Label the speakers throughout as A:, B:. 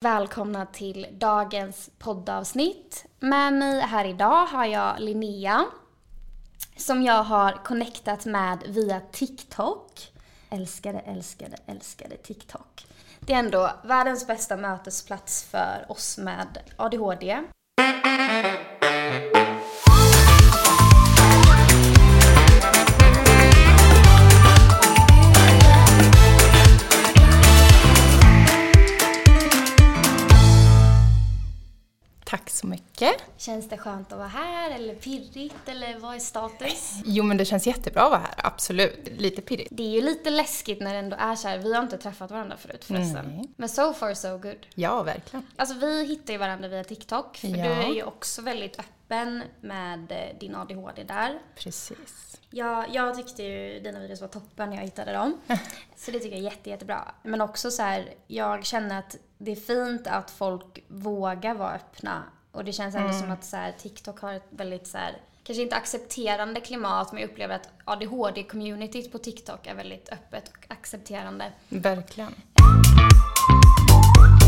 A: Välkomna till dagens poddavsnitt. Med mig här idag har jag Linnea som jag har connectat med via TikTok. Älskade, älskade, älskade TikTok. Det är ändå världens bästa mötesplats för oss med ADHD. Känns det skönt att vara här eller pirrigt eller vad är status?
B: Jo men det känns jättebra att vara här, absolut. Lite pirrigt.
A: Det är ju lite läskigt när det ändå är så här. vi har inte träffat varandra förut förresten.
B: Nej.
A: Men so far so good.
B: Ja, verkligen.
A: Alltså vi hittar ju varandra via TikTok för
B: Ja.
A: du är ju också väldigt öppen med eh, din ADHD där.
B: Precis.
A: Ja, jag tyckte ju dina videos var toppen när jag hittade dem. Så det tycker jag är jätte, jättebra. Men också så här, jag känner att det är fint att folk vågar vara öppna. Och det känns ändå som att så här, TikTok har ett väldigt så här, kanske inte accepterande klimat, men jag upplever att ADHD-communityt på TikTok är väldigt öppet och accepterande.
B: Verkligen.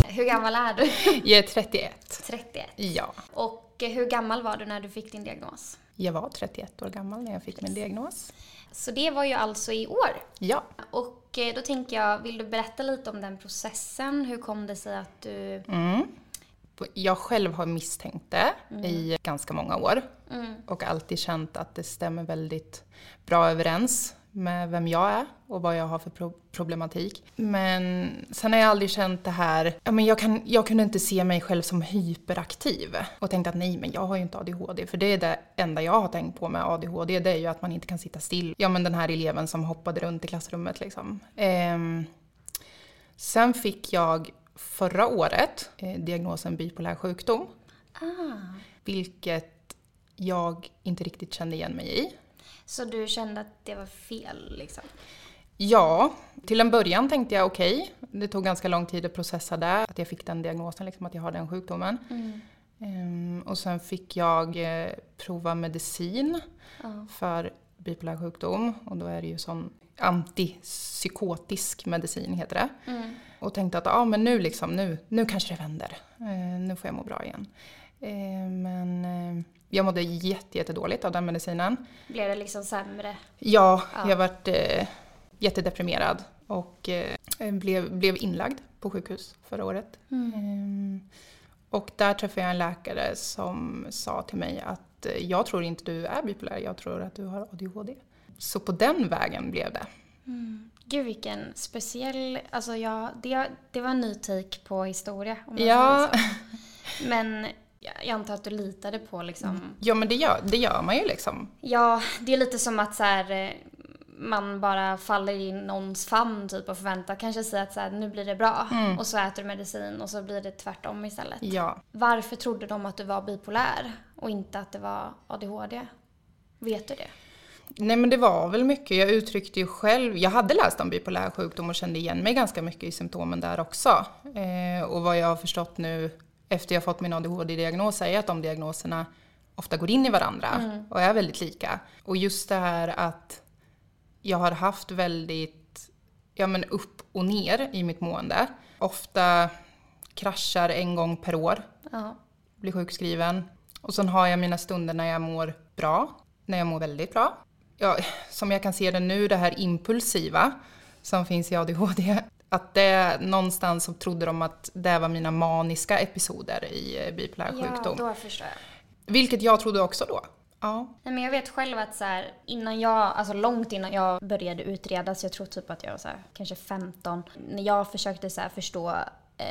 A: Hur gammal är du?
B: Jag är 31.
A: 31.
B: Ja.
A: Och eh, hur gammal var du när du fick din diagnos?
B: Jag var 31 år gammal när jag fick min diagnos.
A: Så det var ju alltså i år.
B: Ja.
A: Och eh, då tänker jag, vill du berätta lite om den processen? Hur kom det sig att du...
B: Mm. Jag själv har misstänkt det i ganska många år. Och alltid känt att det stämmer väldigt bra överens med vem jag är och vad jag har för pro- problematik. Men sen har jag aldrig känt det här, ja men jag, kan, jag kunde inte se mig själv som hyperaktiv. Och tänkte att nej men jag har ju inte ADHD. För det är det enda jag har tänkt på med ADHD, det är ju att man inte kan sitta still. Ja men den här eleven som hoppade runt i klassrummet liksom. Ehm, Sen fick jag förra året eh, diagnosen bipolär sjukdom. Vilket jag inte riktigt kände igen mig i.
A: Så du kände att det var fel liksom?
B: Ja, till en början tänkte jag okej, det tog ganska lång tid att processa det, att jag fick den diagnosen, liksom, att jag har den sjukdomen. Ehm, och sen fick jag eh, prova medicin för bipolär sjukdom och då är det ju sån antipsykotisk medicin heter det. Och tänkte att ah, men nu, liksom, nu, nu kanske det vänder, eh, nu får jag må bra igen. Eh, men eh, jag mådde jätte, jättedåligt av den medicinen.
A: Blev det liksom sämre?
B: Ja,
A: Ja.
B: jag varit eh, jättedeprimerad och eh, blev, blev inlagd på sjukhus förra året. Ehm, och där träffade jag en läkare som sa till mig att eh, jag tror inte du är bipolär, jag tror att du har ADHD. Så på den vägen blev det.
A: Gud vilken speciell, alltså ja, det, det var en ny take på historia om man
B: Ja.
A: säger så. Men jag, jag antar att du litade på liksom,
B: Ja men det gör, det gör man ju liksom.
A: ja det är lite som att så här, eh, man bara faller i någons famn typ och förväntar kanske sig att så här, nu blir det bra och så äter du medicin och så blir det tvärtom istället.
B: Ja.
A: Varför trodde de att du var bipolär och inte att det var ADHD? Vet du det?
B: Nej men det var väl mycket, jag uttryckte ju själv, jag hade läst om bipolär sjukdom och kände igen mig ganska mycket i symptomen där också. Eh, och vad jag har förstått nu efter jag fått min ADHD-diagnos är att de diagnoserna ofta går in i varandra och är väldigt lika. Och just det här att jag har haft väldigt, ja men upp och ner i mitt mående. Ofta kraschar en gång per år
A: Ja.
B: blir sjukskriven. Och sen har jag mina stunder när jag mår bra, när jag mår väldigt bra. Ja, som jag kan se det nu, det här impulsiva som finns i ADHD, att det någonstans så trodde de att det var mina maniska episoder i eh, bipolär
A: Ja,
B: sjukdom.
A: då förstår jag.
B: Vilket jag trodde också då. Ja.
A: Nej, men jag vet själv att så här, innan jag, alltså långt innan jag började utredas, jag tror typ att jag var så här, kanske 15, när jag försökte så här, förstå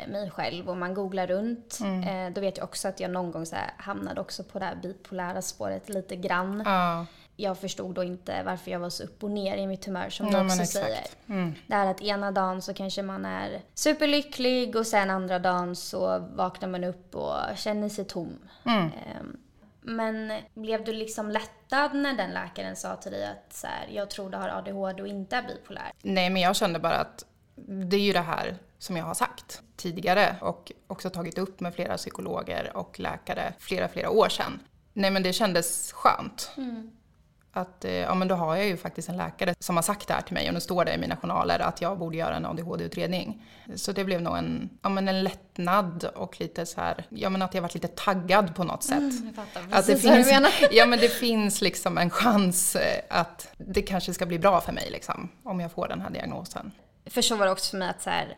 A: mig själv och man googlar runt, eh, då vet jag också att jag någon gång så hamnade också på det här bipolära spåret lite grann.
B: ja.
A: Jag förstod då inte varför jag var så upp och ner i mitt humör som
B: Nej,
A: du också säger.
B: Mm.
A: Det här att ena dagen så kanske man är superlycklig och sen andra dagen så vaknar man upp och känner sig tom.
B: Mm.
A: Ehm, Men blev du liksom lättad när den läkaren sa till dig att så här, jag tror du har ADHD och inte är bipolär?
B: Nej, men jag kände bara att det är ju det här som jag har sagt tidigare och också tagit upp med flera psykologer och läkare flera, flera år sedan. Nej, men det kändes skönt. att eh, ja, men då har jag ju faktiskt en läkare som har sagt det här till mig och nu står det i mina journaler att jag borde göra en ADHD-utredning. Så det blev nog en, ja, men en lättnad och lite så här, ja men att jag varit lite taggad på något sätt. Mm,
A: jag fattar att det finns,
B: ja men det finns liksom en chans eh, att det kanske ska bli bra för mig liksom, om jag får den här diagnosen.
A: För så var det också för mig att så här,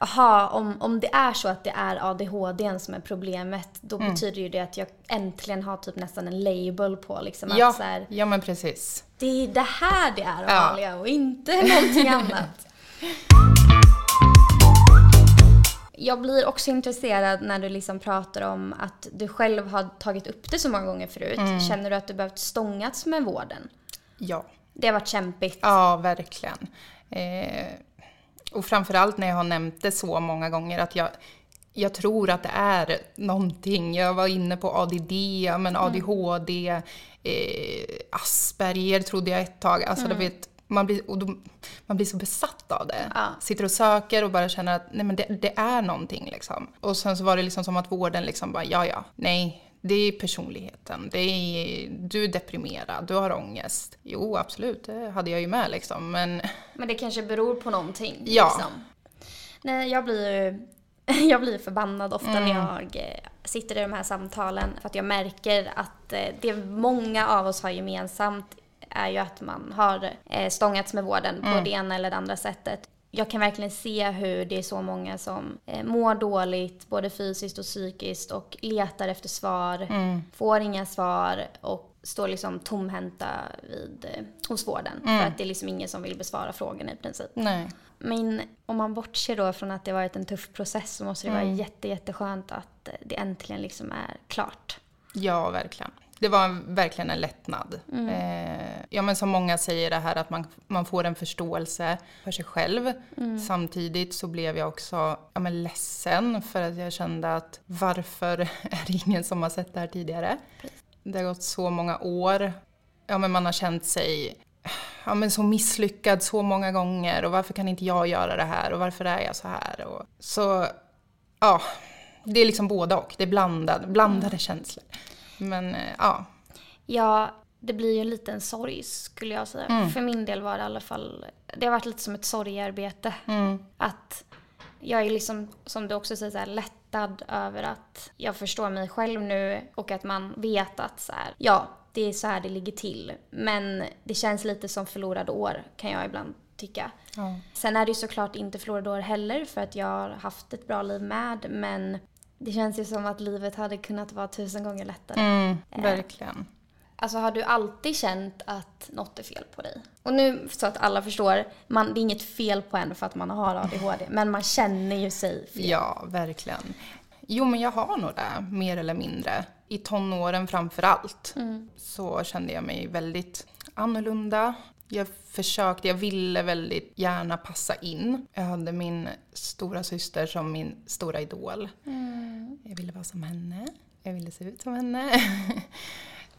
A: aha, om, om det är så att det är ADHD som är problemet, då mm. betyder ju det att jag äntligen har typ nästan en label på liksom
B: ja,
A: att så här,
B: ja men precis.
A: Det är det här det är Amalia ja. och inte någonting annat. Jag blir också intresserad när du liksom pratar om att du själv har tagit upp det så många gånger förut. Mm. Känner du att du behövt stångats med vården?
B: Ja.
A: Det har varit kämpigt?
B: Ja, verkligen. Eh, och framförallt när jag har nämnt det så många gånger att jag, jag tror att det är någonting. Jag var inne på ADD, men ADHD, mm. eh, Asperger trodde jag ett tag. Alltså, mm. vet, man, blir, och då, man blir så besatt av det.
A: Ja.
B: Sitter och söker och bara känner att nej, men det, det, är någonting. Liksom. Och sen så var det liksom som att vården liksom bara, ja ja, nej, det är personligheten. Det är, du är deprimerad, du har ångest. Jo, absolut, det hade jag ju med liksom. Men,
A: men det kanske beror på någonting.
B: Ja.
A: Liksom. Nej, jag blir jag blir förbannad ofta mm. när jag eh, sitter i de här samtalen. För att jag märker att eh, det många av oss har gemensamt är ju att man har eh, stångats med vården mm. på det ena eller det andra sättet jag kan verkligen se hur det är så många som eh, mår dåligt, både fysiskt och psykiskt och letar efter svar, mm. får inga svar och står liksom tomhänta vid, eh, hos vården. Mm. För att det är liksom ingen som vill besvara frågorna i princip.
B: Nej.
A: Men om man bortser då från att det varit en tuff process så måste det mm. vara jätte, jätteskönt att det äntligen liksom är klart.
B: Ja, verkligen det var verkligen en lättnad. Mm. Eh, ja men som många säger det här att man, man får en förståelse för sig själv. Mm. Samtidigt så blev jag också ja, men ledsen för att jag kände att varför är det ingen som har sett det här tidigare? Det har gått så många år. Ja men man har känt sig ja, men så misslyckad så många gånger och varför kan inte jag göra det här och varför är jag så här? Och, så ja, det är liksom båda och. Det är blandad, blandade mm. känslor. Men eh, ja.
A: Ja, det blir ju en liten sorg skulle jag säga. Mm. För min del var det i alla fall, det har varit lite som ett sorgarbete.
B: Mm.
A: Att jag är liksom, som du också säger, så här, lättad över att jag förstår mig själv nu och att man vet att så här, ja, det är så här det ligger till. Men det känns lite som förlorade år kan jag ibland tycka.
B: Ja.
A: Sen är det ju såklart inte förlorade år heller för att jag har haft ett bra liv med men det känns ju som att livet hade kunnat vara tusen gånger lättare.
B: Mm, eh, verkligen.
A: Alltså har du alltid känt att något är fel på dig? Och nu så att alla förstår, man, det är inget fel på en för att man har ADHD, men man känner ju sig fel.
B: Ja, verkligen. Jo, men jag har nog det, mer eller mindre. I tonåren framför allt
A: mm.
B: så kände jag mig väldigt annorlunda. Jag försökte, jag ville väldigt gärna passa in. Jag hade min stora syster som min stora idol.
A: Mm.
B: Jag ville vara som henne. Jag ville se ut som henne.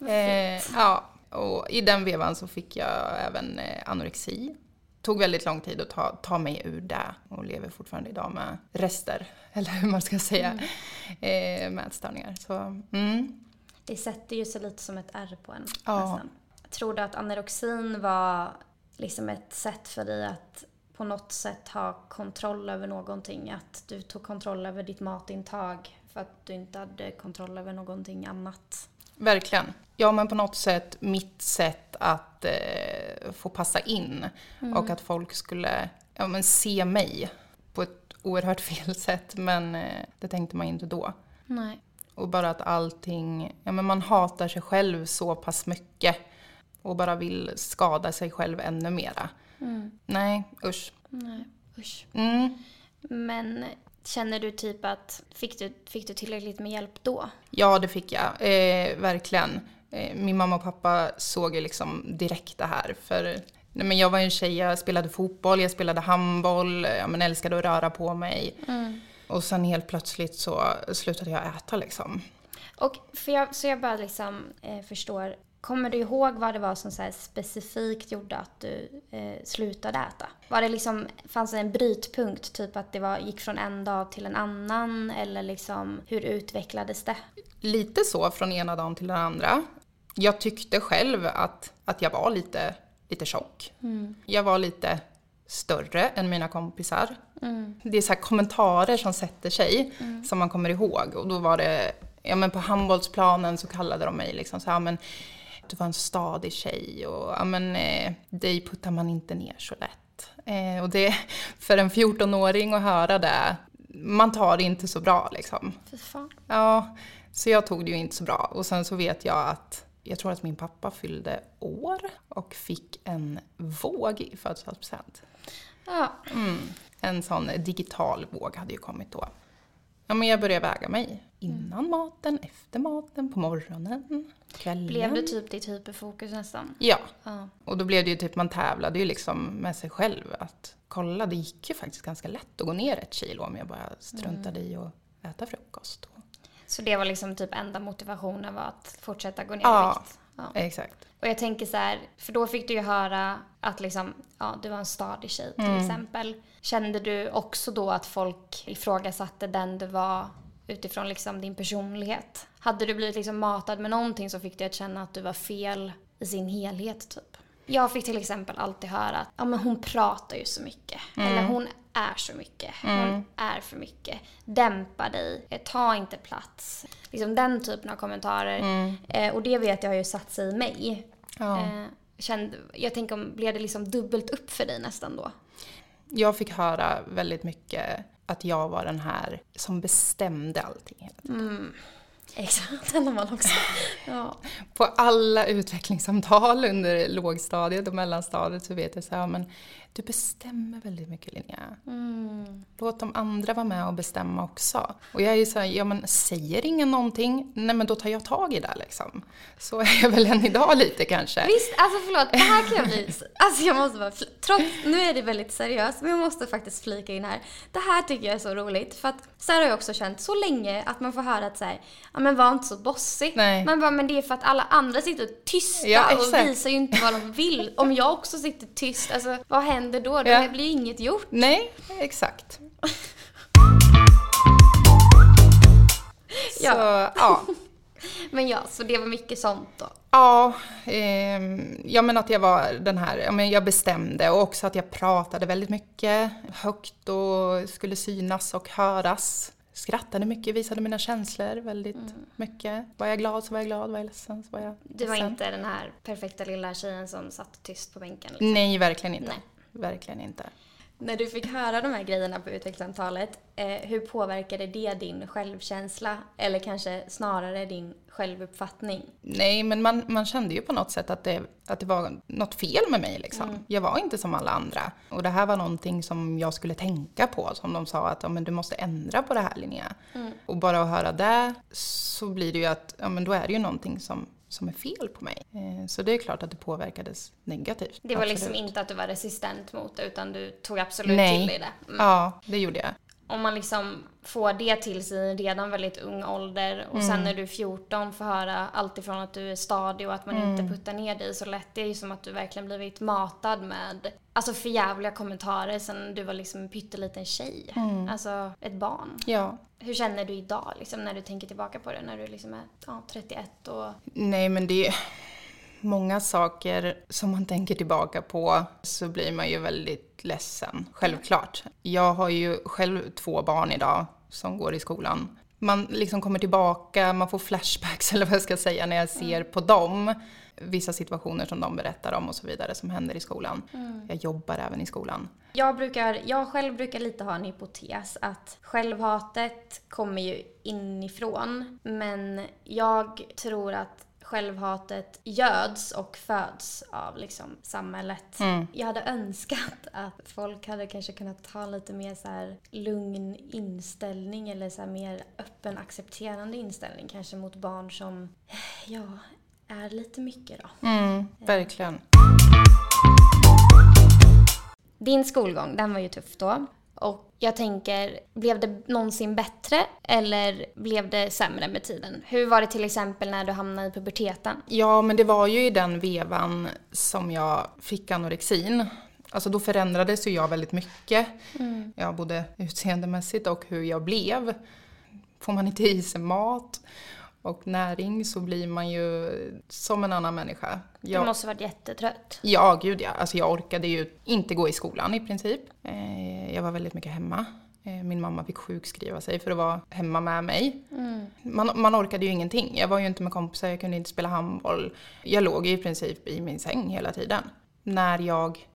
B: eh, ja, och i den vevan så fick jag även eh, anorexi. Tog väldigt lång tid att ta, ta mig ur det och lever fortfarande idag med rester, eller hur man ska säga, mm. eh, med ätstörningar. Så, mm.
A: Det sätter ju sig lite som ett R på en
B: ja.
A: nästan. Tror du att anorexin var liksom ett sätt för dig att på något sätt ha kontroll över någonting? Att du tog kontroll över ditt matintag för att du inte hade kontroll över någonting annat?
B: Verkligen. Ja, men på något sätt mitt sätt att eh, få passa in mm. och att folk skulle ja, men se mig på ett oerhört fel sätt, men eh, det tänkte man inte då.
A: Nej.
B: Och bara att allting, ja men man hatar sig själv så pass mycket och bara vill skada sig själv ännu mera.
A: Mm.
B: Nej, usch.
A: Nej, usch.
B: Mm.
A: Men känner du typ att, fick du, fick du tillräckligt med hjälp då?
B: Ja, det fick jag. Eh, verkligen. Eh, min mamma och pappa såg ju liksom direkt det här. För nej, men jag var en tjej, jag spelade fotboll, jag spelade handboll, jag men älskade att röra på mig.
A: Mm.
B: Och sen helt plötsligt så slutade jag äta liksom.
A: Och för jag, så jag bara liksom eh, förstår, Kommer du ihåg vad det var som så specifikt gjorde att du eh, slutade äta? Var det liksom, fanns det en brytpunkt, typ att det var, gick från en dag till en annan? Eller liksom, hur utvecklades det?
B: Lite så, från ena dagen till den andra. Jag tyckte själv att, att jag var lite, lite tjock. Jag var lite större än mina kompisar. Det är så kommentarer som sätter sig, som man kommer ihåg. Och då var det, ja men på handbollsplanen så kallade de mig liksom så här, men du var en stadig tjej och ja men eh, dig puttar man inte ner så lätt. Eh, och det, för en 14-åring att höra det, man tar det inte så bra liksom.
A: Fy fan.
B: Ja, så jag tog det ju inte så bra. Och sen så vet jag att jag tror att min pappa fyllde år och fick en våg i födelsedagspresent.
A: Ja.
B: Mm. En sån digital våg hade ju kommit då. Ja, men jag började väga mig. Innan maten, efter maten, på morgonen, kvällen.
A: Blev det typ ditt hyperfokus nästan?
B: Ja,
A: Ja.
B: och då blev det ju typ, man tävlade ju liksom med sig själv. Att kolla, det gick ju faktiskt ganska lätt att gå ner ett kilo om jag bara struntade i att äta frukost.
A: Så det var liksom typ enda motivationen var att fortsätta gå ner i
B: Ja.
A: vikt? Ja.
B: Exakt.
A: Och jag tänker så här, för då fick du ju höra att liksom, ja, du var en stadig tjej till
B: Mm.
A: exempel. Kände du också då att folk ifrågasatte den du var utifrån liksom din personlighet? Hade du blivit liksom matad med någonting så fick du att känna att du var fel i sin helhet typ? Jag fick till exempel alltid höra att ja, men hon pratar ju så mycket. Eller hon är så mycket. Hon är för mycket. Dämpa dig. Eh, Ta inte plats. Liksom den typen av kommentarer. Eh, och det vet jag har ju satt sig i mig.
B: Ja.
A: Eh, kände, jag tänker om, blev det liksom dubbelt upp för dig nästan då?
B: Jag fick höra väldigt mycket att jag var den här som bestämde allting hela tiden.
A: Exakt, den har man också. Ja.
B: På alla utvecklingssamtal under lågstadiet och mellanstadiet så vet jag så här, men du bestämmer väldigt mycket Linnea.
A: Mm.
B: Låt de andra vara med och bestämma också. Och jag är ju så här, ja men säger ingen någonting, nej men då tar jag tag i det liksom. Så är jag väl än idag lite kanske.
A: Visst, alltså förlåt, det här kan jag bli... Alltså jag måste bara... Trots, nu är det väldigt seriöst, men jag måste faktiskt flika in här. Det här tycker jag är så roligt, för att så här har jag också känt så länge att man får höra att så här, ja men var inte så bossig.
B: Nej.
A: Man bara, men det är för att alla andra sitter tysta
B: Ja,
A: och visar ju inte vad de vill. Om jag också sitter tyst, alltså vad händer då? Det
B: Ja.
A: blir inget gjort.
B: Nej, exakt.
A: Ja.
B: Så, ja.
A: Men ja, så det var mycket sånt då.
B: Ja, ehm, ja men att jag var den här, ja men jag bestämde och också att jag pratade väldigt mycket, högt och skulle synas och höras. Skrattade mycket, visade mina känslor väldigt mycket. Var jag glad så var jag glad, var jag ledsen så var jag
A: Du var
B: ledsen.
A: inte den här perfekta lilla tjejen som satt tyst på bänken. Liksom.
B: Nej, verkligen inte.
A: Nej.
B: Verkligen inte.
A: När du fick höra de här grejerna på utvecklingssamtalet, eh, hur påverkade det din självkänsla? Eller kanske snarare din självuppfattning?
B: Nej, men man, man kände ju på något sätt att det, att det var något fel med mig. Liksom.
A: Mm.
B: Jag var inte som alla andra. Och det här var någonting som jag skulle tänka på. Som de sa att ja, men du måste ändra på det här Linnea.
A: Mm.
B: Och bara att höra det så blir det ju att ja, men då är det ju någonting som, som är fel på mig. Eh, så det är klart att det påverkades negativt.
A: Det var
B: Absolut.
A: liksom inte att du var resistent mot det, utan du tog absolut
B: Nej.
A: till dig det. Mm.
B: Ja, det gjorde jag.
A: Om man liksom får det till sig redan väldigt ung ålder och sen när du är 14 får höra allt ifrån att du är stadig och att man inte puttar ner dig så lätt. Det är ju som att du verkligen blivit matad med alltså förjävliga kommentarer sen du var liksom en pytteliten tjej. Alltså ett barn.
B: Ja.
A: Hur känner du idag liksom, när du tänker tillbaka på det? När du liksom är ja, 31 och...
B: Nej, men det många saker som man tänker tillbaka på så blir man ju väldigt ledsen, självklart. Jag har ju själv två barn idag som går i skolan. Man liksom kommer tillbaka, man får flashbacks eller vad jag ska säga när jag ser på dem. Vissa situationer som de berättar om och så vidare som händer i skolan. Jag jobbar även i skolan.
A: Jag, brukar, jag själv brukar lite ha en hypotes att självhatet kommer ju inifrån. Men jag tror att självhatet göds och föds av liksom samhället. Jag hade önskat att folk hade kanske kunnat ha lite mer så här lugn inställning eller så mer öppen accepterande inställning kanske mot barn som, ja, är lite mycket då.
B: Mm, verkligen.
A: Din skolgång, den var ju tuff då. Och jag tänker, blev det någonsin bättre eller blev det sämre med tiden? Hur var det till exempel när du hamnade i puberteten?
B: Ja, men det var ju i den vevan som jag fick anorexin. Alltså då förändrades ju jag väldigt mycket. Ja, både utseendemässigt och hur jag blev. Får man inte i sig mat? Och näring så blir man ju som en annan människa.
A: Jag, du måste varit jättetrött.
B: Ja, gud ja. Alltså jag orkade ju inte gå i skolan i princip. Eh, jag var väldigt mycket hemma. Eh, min mamma fick sjukskriva sig för att vara hemma med mig. Mm. Man, man orkade ju ingenting. Jag var ju inte med kompisar, jag kunde inte spela handboll. Jag låg i princip i min säng hela tiden. När jag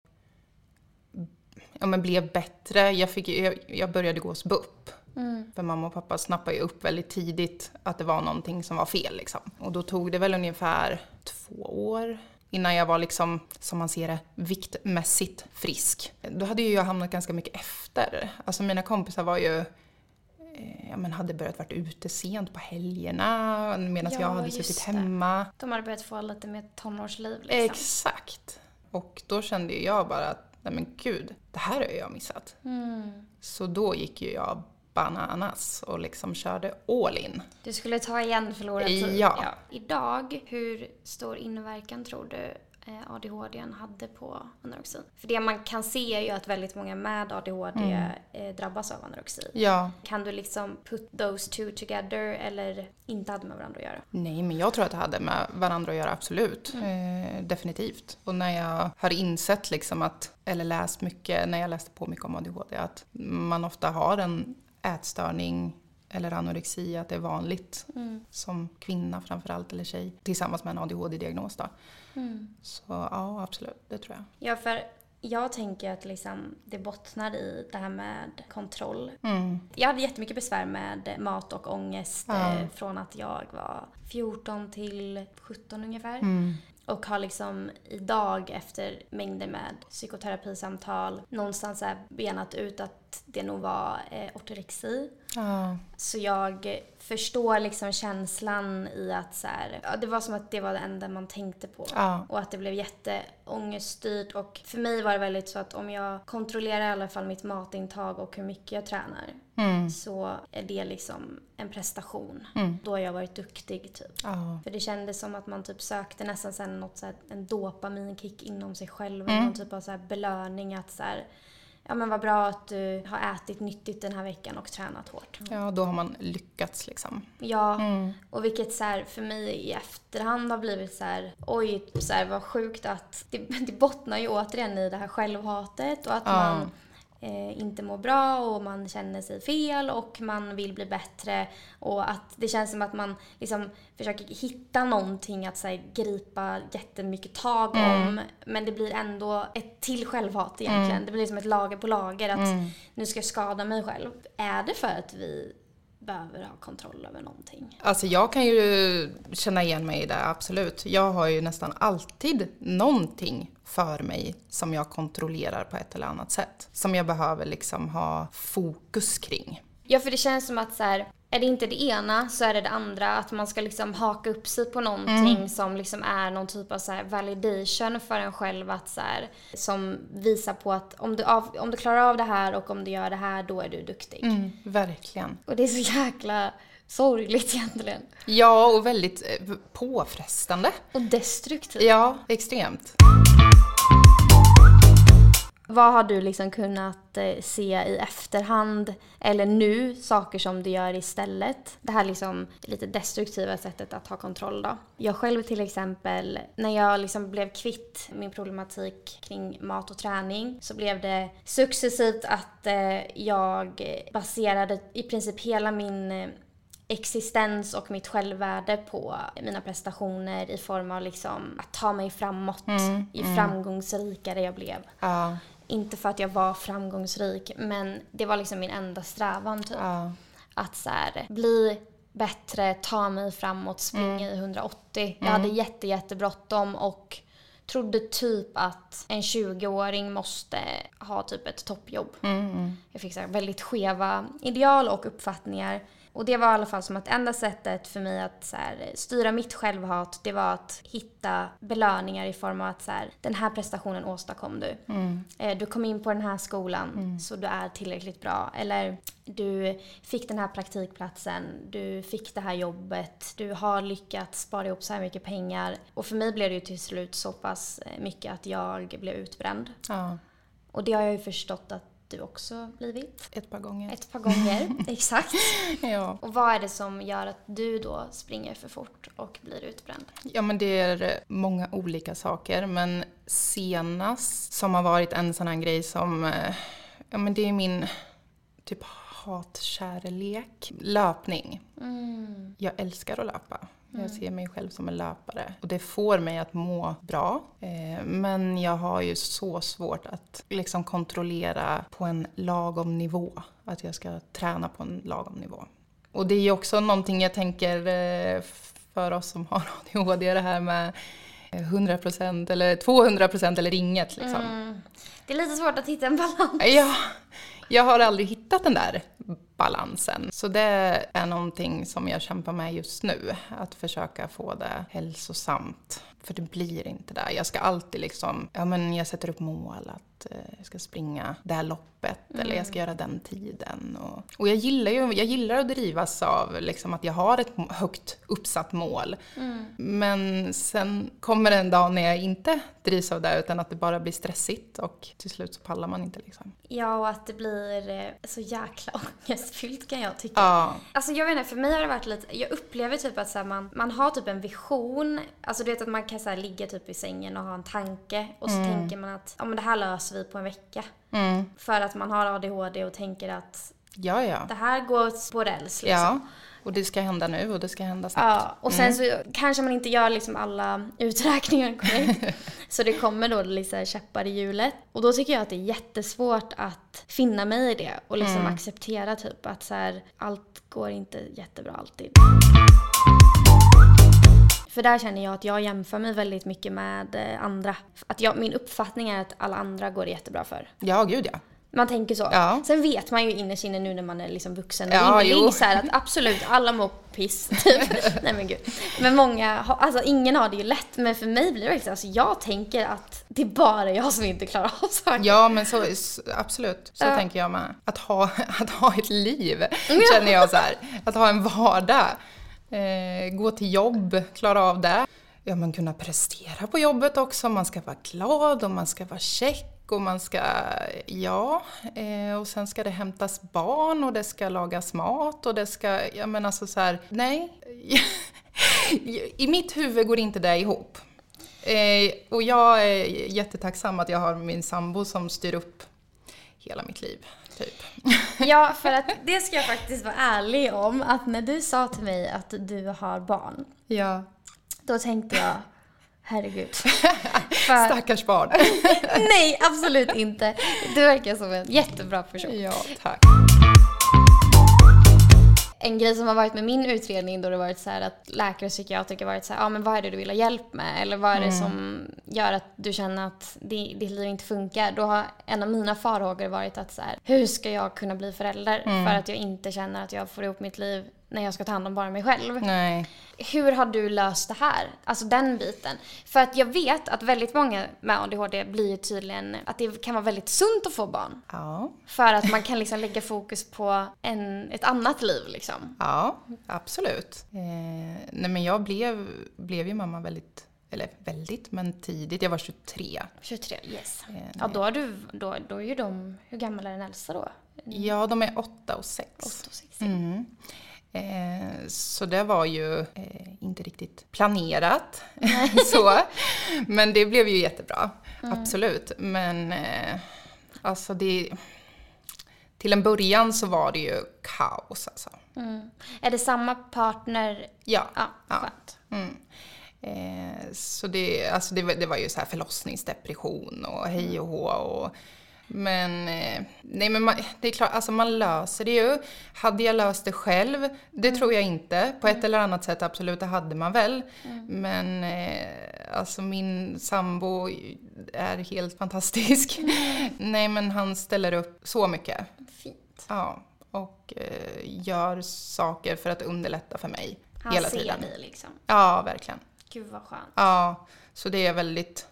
B: ja, men blev bättre, jag, fick, jag, jag började gå hos BUP. Mm. För mamma och pappa snappade ju upp väldigt tidigt att det var någonting som var fel. Liksom. Och då tog det väl ungefär två år innan jag var liksom, som man ser det, viktmässigt frisk. Då hade ju jag hamnat ganska mycket efter. Alltså mina kompisar var ju eh, ja, men hade börjat vara ute sent på helgerna medan ja, jag hade suttit hemma.
A: De hade börjat få lite mer tonårsliv liksom.
B: Exakt. Och då kände jag bara att, nej men gud, det här har jag missat. Mm. Så då gick ju jag bananas och liksom körde all in.
A: Du skulle ta igen förlorad tid.
B: Ja. ja.
A: Idag, hur stor inverkan tror du eh, ADHD hade på anorexin? För det man kan se är ju att väldigt många med ADHD mm. Eh, drabbas av anorexi.
B: Ja.
A: Kan du liksom put those two together eller inte hade med varandra att göra?
B: Nej, men jag tror att det hade med varandra att göra, absolut. Mm. Eh, definitivt. Och när jag har insett liksom att, eller läst mycket, när jag läste på mycket om ADHD, att man ofta har en ätstörning eller anorexi, att det är vanligt mm. som kvinna framförallt, eller tjej, tillsammans med en ADHD-diagnos. Mm. Så ja, absolut, det tror jag.
A: Ja, för jag tänker att liksom det bottnar i det här med kontroll. Mm. Jag hade jättemycket besvär med mat och ångest. Eh, från att jag var 14 till 17 ungefär. Mm. Och har liksom idag efter mängder med psykoterapisamtal någonstans benat ut att det nog var eh, ortorexi. Ah. Så jag förstår liksom känslan i att så här, ja, det var som att det var det enda man tänkte på. Ah. Och att det blev jätteångeststyrt. Och för mig var det väldigt så att om jag kontrollerar i alla fall mitt matintag och hur mycket jag tränar mm. så är det liksom en prestation. Mm. Då har jag varit duktig typ. Ah. För det kändes som att man typ sökte nästan sen något så här, en dopaminkick inom sig själv. Mm. Någon typ av så belöning att så här, ja men vad bra att du har ätit nyttigt den här veckan och tränat hårt.
B: Ja, då har man lyckats liksom.
A: Ja, mm. och vilket så här, för mig i efterhand har blivit så här, oj, så här, vad sjukt att det, det bottnar ju återigen i det här självhatet och att ja. man inte mår bra och man känner sig fel och man vill bli bättre. Och att det känns som att man liksom försöker hitta någonting att här, gripa jättemycket tag mm. om. Men det blir ändå ett till självhat egentligen. Mm. Det blir som ett lager på lager att mm. nu ska jag skada mig själv. Är det för att vi behöver ha kontroll över någonting.
B: Alltså jag kan ju känna igen mig i det, absolut. Jag har ju nästan alltid någonting för mig som jag kontrollerar på ett eller annat sätt. Som jag behöver liksom ha fokus kring.
A: Ja, för det känns som att så här, är det inte det ena så är det det andra. Att man ska liksom haka upp sig på någonting mm. som liksom är någon typ av så validation för en själv. Att så här, som visar på att om du, av, om du klarar av det här och om du gör det här, då är du duktig.
B: Mm, verkligen.
A: Och det är så jäkla sorgligt egentligen.
B: Ja, och väldigt eh, påfrestande.
A: Och destruktivt.
B: Ja, extremt.
A: Vad har du liksom kunnat eh, se i efterhand eller nu, saker som du gör istället? Det här liksom lite destruktiva sättet att ha kontroll då. Jag själv till exempel, när jag liksom blev kvitt min problematik kring mat och träning så blev det successivt att eh, jag baserade i princip hela min eh, existens och mitt självvärde på mina prestationer i form av liksom att ta mig framåt mm, ju mm. framgångsrikare jag blev.
B: Ja.
A: Inte för att jag var framgångsrik, men det var liksom min enda strävan typ. Ja. Att så här, bli bättre, ta mig framåt, springa mm. i 180. Jag hade mm. jätte, jättebråttom och trodde typ att en 20-åring måste ha typ ett toppjobb.
B: Mm, mm.
A: Jag fick så väldigt skeva ideal och uppfattningar och det var i alla fall som att enda sättet för mig att så här, styra mitt självhat, det var att hitta belöningar i form av att så här, den här prestationen åstadkom du.
B: Mm.
A: Eh, du kom in på den här skolan mm. så du är tillräckligt bra. Eller du fick den här praktikplatsen, du fick det här jobbet, du har lyckats spara ihop så här mycket pengar. Och för mig blev det ju till slut så pass mycket att jag blev utbränd.
B: Ja.
A: Och det har jag ju förstått att du också blivit.
B: Ett par gånger.
A: Ett par gånger, exakt.
B: Ja.
A: Och vad är det som gör att du då springer för fort och blir utbränd?
B: ja, men det är många olika saker. Men senast som har varit en sån här grej som, eh, ja men det är min typ hatkärlek. Löpning.
A: Mm.
B: Jag älskar att löpa. Jag ser mig själv som en löpare. Och det får mig att må bra. Eh, men jag har ju så svårt att liksom kontrollera på en lagom nivå. Att jag ska träna på en lagom nivå. Och det är ju också någonting jag tänker eh, för oss som har ADHD, det här med 100% eller 200% eller inget liksom.
A: Mm. Det är lite svårt att hitta en balans.
B: Ja, jag har aldrig hittat den där balansen. Så det är någonting som jag kämpar med just nu. Att försöka få det hälsosamt. För det blir inte där. Jag ska alltid liksom, ja men jag sätter upp mål att eh, jag ska springa det här loppet eller jag ska göra den tiden. Och, och jag gillar ju, jag gillar att drivas av liksom att jag har ett högt uppsatt mål. Men sen kommer det en dag när jag inte drivs av det utan att det bara blir stressigt och till slut så pallar man inte liksom.
A: Ja, och att det blir eh, så jäkla ångestfyllt kan jag tycka.
B: Ja,
A: Alltså jag vet inte, för mig har det varit lite, jag upplever typ att så här, man, man har typ en vision. Alltså du vet att man kan så här, ligga typ i sängen och ha en tanke och så tänker man att ja, men det här löser vi på en vecka.
B: mm.
A: För att man har ADHD och tänker att
B: ja, ja.
A: det här går på räls liksom.
B: Ja, och det ska hända nu och det ska hända snabbt.
A: Ja, och sen så kanske man inte gör liksom alla uträkningar korrekt. så det kommer då lite käppar i hjulet. Och då tycker jag att det är jättesvårt att finna mig i det och liksom acceptera typ att så här, allt går inte jättebra alltid. För där känner jag att jag jämför mig väldigt mycket med eh, andra. Att jag, min uppfattning är att alla andra går det jättebra för.
B: Ja, gud ja.
A: Man tänker så.
B: Ja.
A: Sen vet man ju innerst inne nu när man är liksom vuxen och
B: Ja, jo.
A: så här att absolut, alla mår piss. Typ. Nej men gud. Men många, har- alltså ingen har det ju lätt. Men för mig blir det verkligen, alltså jag tänker att det är bara jag som inte klarar av saker.
B: Ja, men så, absolut. Så
A: Ja.
B: tänker jag med. Att ha, att ha ett liv, känner jag så här. Att ha en vardag. Eh, gå till jobb, klara av det. Ja, men kunna prestera på jobbet också. Man ska vara glad och man ska vara check och man ska, ja, eh, och sen ska det hämtas barn och det ska lagas mat och det ska, ja men alltså så här, nej. I mitt huvud går inte det ihop. Eh, och jag är jättetacksam att jag har min sambo som styr upp hela mitt liv, typ.
A: Ja, för att det ska jag faktiskt vara ärlig om. Att när du sa till mig att du har barn,
B: Ja.
A: då tänkte jag Herregud. För,
B: Stackars barn.
A: nej, absolut inte. Du verkar som en jättebra person.
B: ja, tack.
A: En grej som har varit med min utredning då det varit så här att läkare och psykiatriker varit så här, ja men vad är det du vill ha hjälp med? Eller vad är det som gör att du känner att di- ditt liv inte funkar? Då har en av mina farhågor varit att så här, hur ska jag kunna bli förälder? För att jag inte känner att jag får ihop mitt liv när jag ska ta hand om bara mig själv.
B: Nej.
A: Hur har du löst det här? Alltså den biten. För att jag vet att väldigt många med ADHD blir tydligen att det kan vara väldigt sunt att få barn.
B: Ja.
A: För att man kan liksom lägga fokus på en, ett annat liv liksom.
B: Ja, absolut. Eh, nej men jag blev, blev ju mamma väldigt, eller väldigt, men tidigt. Jag var 23.
A: 23, yes.
B: Eh,
A: Ja, då är du, då, då är ju de, hur gammal är den äldsta då?
B: Ja, de är 8 och 6.
A: 8 och 6.
B: Mm. Eh, så det var ju eh, inte riktigt planerat. så. Men det blev ju jättebra, absolut. Men eh, alltså det... Till en början så var det ju kaos alltså.
A: Mm. Är det samma partner?
B: Ja.
A: Ja,
B: Ja. Mm. Så det, alltså det, var- det var ju så här förlossningsdepression och hej och hå. Och, men eh, nej men man, det är klart, alltså man löser det ju. Hade jag löst det själv? Det tror jag inte. På ett eller annat sätt absolut, det hade man väl. Men eh, alltså min sambo är helt fantastisk. nej men han ställer upp så mycket.
A: Fint.
B: Ja, och eh, gör saker för att underlätta för mig
A: Han
B: hela
A: ser
B: tiden.
A: dig liksom.
B: Ja, verkligen.
A: Gud vad skönt.
B: Ja, så det är väldigt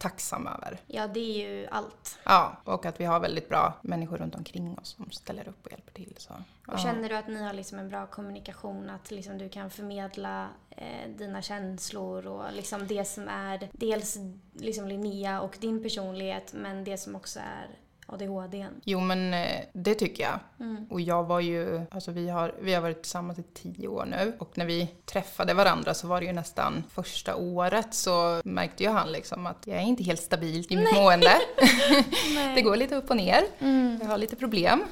B: tacksam över.
A: Ja, det är ju allt.
B: Ja, och att vi har väldigt bra människor runt omkring oss som ställer upp och hjälper till. Så.
A: Och
B: ja.
A: känner du att ni har liksom en bra kommunikation? Att liksom du kan förmedla eh, dina känslor och liksom det som är dels liksom Linnea och din personlighet men det som också är ADHD?
B: Jo men eh, det tycker jag.
A: Mm.
B: Och jag var ju, alltså vi har, vi har varit tillsammans i tio år nu. Och när vi träffade varandra så var det ju nästan första året så märkte ju han liksom att jag är inte helt stabil i mitt mående. det går lite upp och ner.
A: Mm.
B: Jag har lite problem.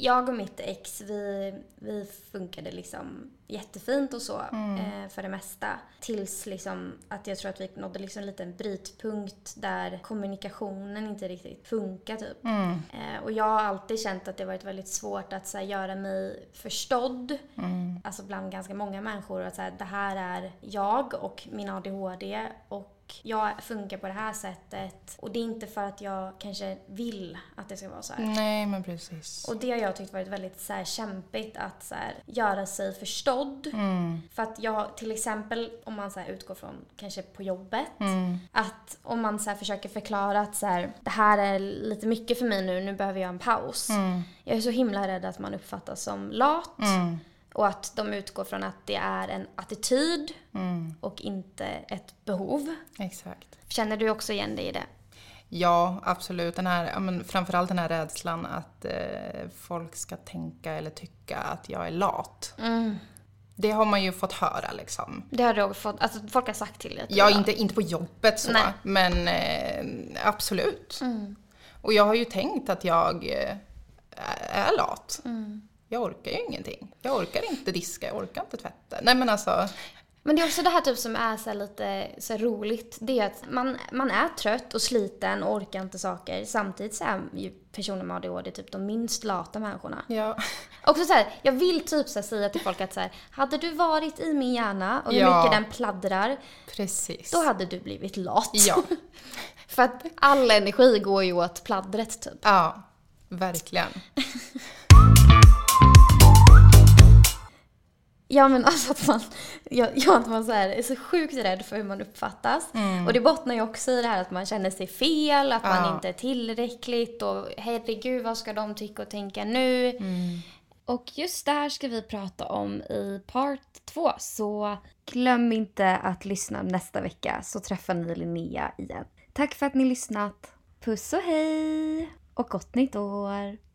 A: Jag och mitt ex, vi, vi funkade liksom jättefint och så eh, för det mesta. Tills liksom att jag tror att vi nådde liksom en liten brytpunkt där kommunikationen inte riktigt funkar typ. Eh, och jag har alltid känt att det varit väldigt svårt att så här, göra mig förstådd. Alltså bland ganska många människor. Att så här, det här är jag och min ADHD och jag funkar på det här sättet. Och det är inte för att jag kanske vill att det ska vara så här.
B: Nej men precis.
A: Och det har jag tyckt varit väldigt så här, kämpigt att så här, göra sig förstådd.
B: Mm.
A: För att jag till exempel, om man så här, utgår från kanske på jobbet.
B: Mm.
A: Att om man så försöker förklara att så det här är lite mycket för mig nu, nu behöver jag en paus.
B: Mm.
A: Jag är så himla rädd att man uppfattas som lat. Och att de utgår från att det är en attityd
B: Mm.
A: och inte ett behov.
B: Exakt.
A: Känner du också igen dig i det?
B: Ja, absolut. Den här, men framförallt den här rädslan att eh, folk ska tänka eller tycka att jag är lat.
A: Mm.
B: Det har man ju fått höra liksom.
A: Det har du fått, alltså folk har sagt till dig
B: Ja, inte, inte på jobbet så,
A: Nej.
B: men eh, absolut.
A: Mm.
B: Och jag har ju tänkt att jag eh, är lat.
A: Mm.
B: Jag orkar ju ingenting. Jag orkar inte diska, jag orkar inte tvätta. Nej men alltså,
A: Men det är också det här typ som är så lite så roligt. Det är att man, man är trött och sliten och orkar inte saker. Samtidigt så är ju personer med ADHD typ de minst lata människorna.
B: ja.
A: Också så här, jag vill typ så säga till folk att så här, hade du varit i min hjärna och hur
B: Ja.
A: mycket den pladdrar,
B: Precis.
A: då hade du blivit lat.
B: Ja.
A: För att all energi går ju åt pladdret typ.
B: Ja, verkligen.
A: Ja men alltså att man, ja, ja, att man så här, är så sjukt rädd för hur man uppfattas. Och det bottnar ju också i det här att man känner sig fel, att man
B: Ja.
A: inte är tillräckligt och herregud vad ska de tycka och tänka nu? Och just det här ska vi prata om i part två. Så glöm inte att lyssna nästa vecka så träffar ni Linnea igen. Tack för att ni lyssnat. Puss och hej! Och gott nytt år!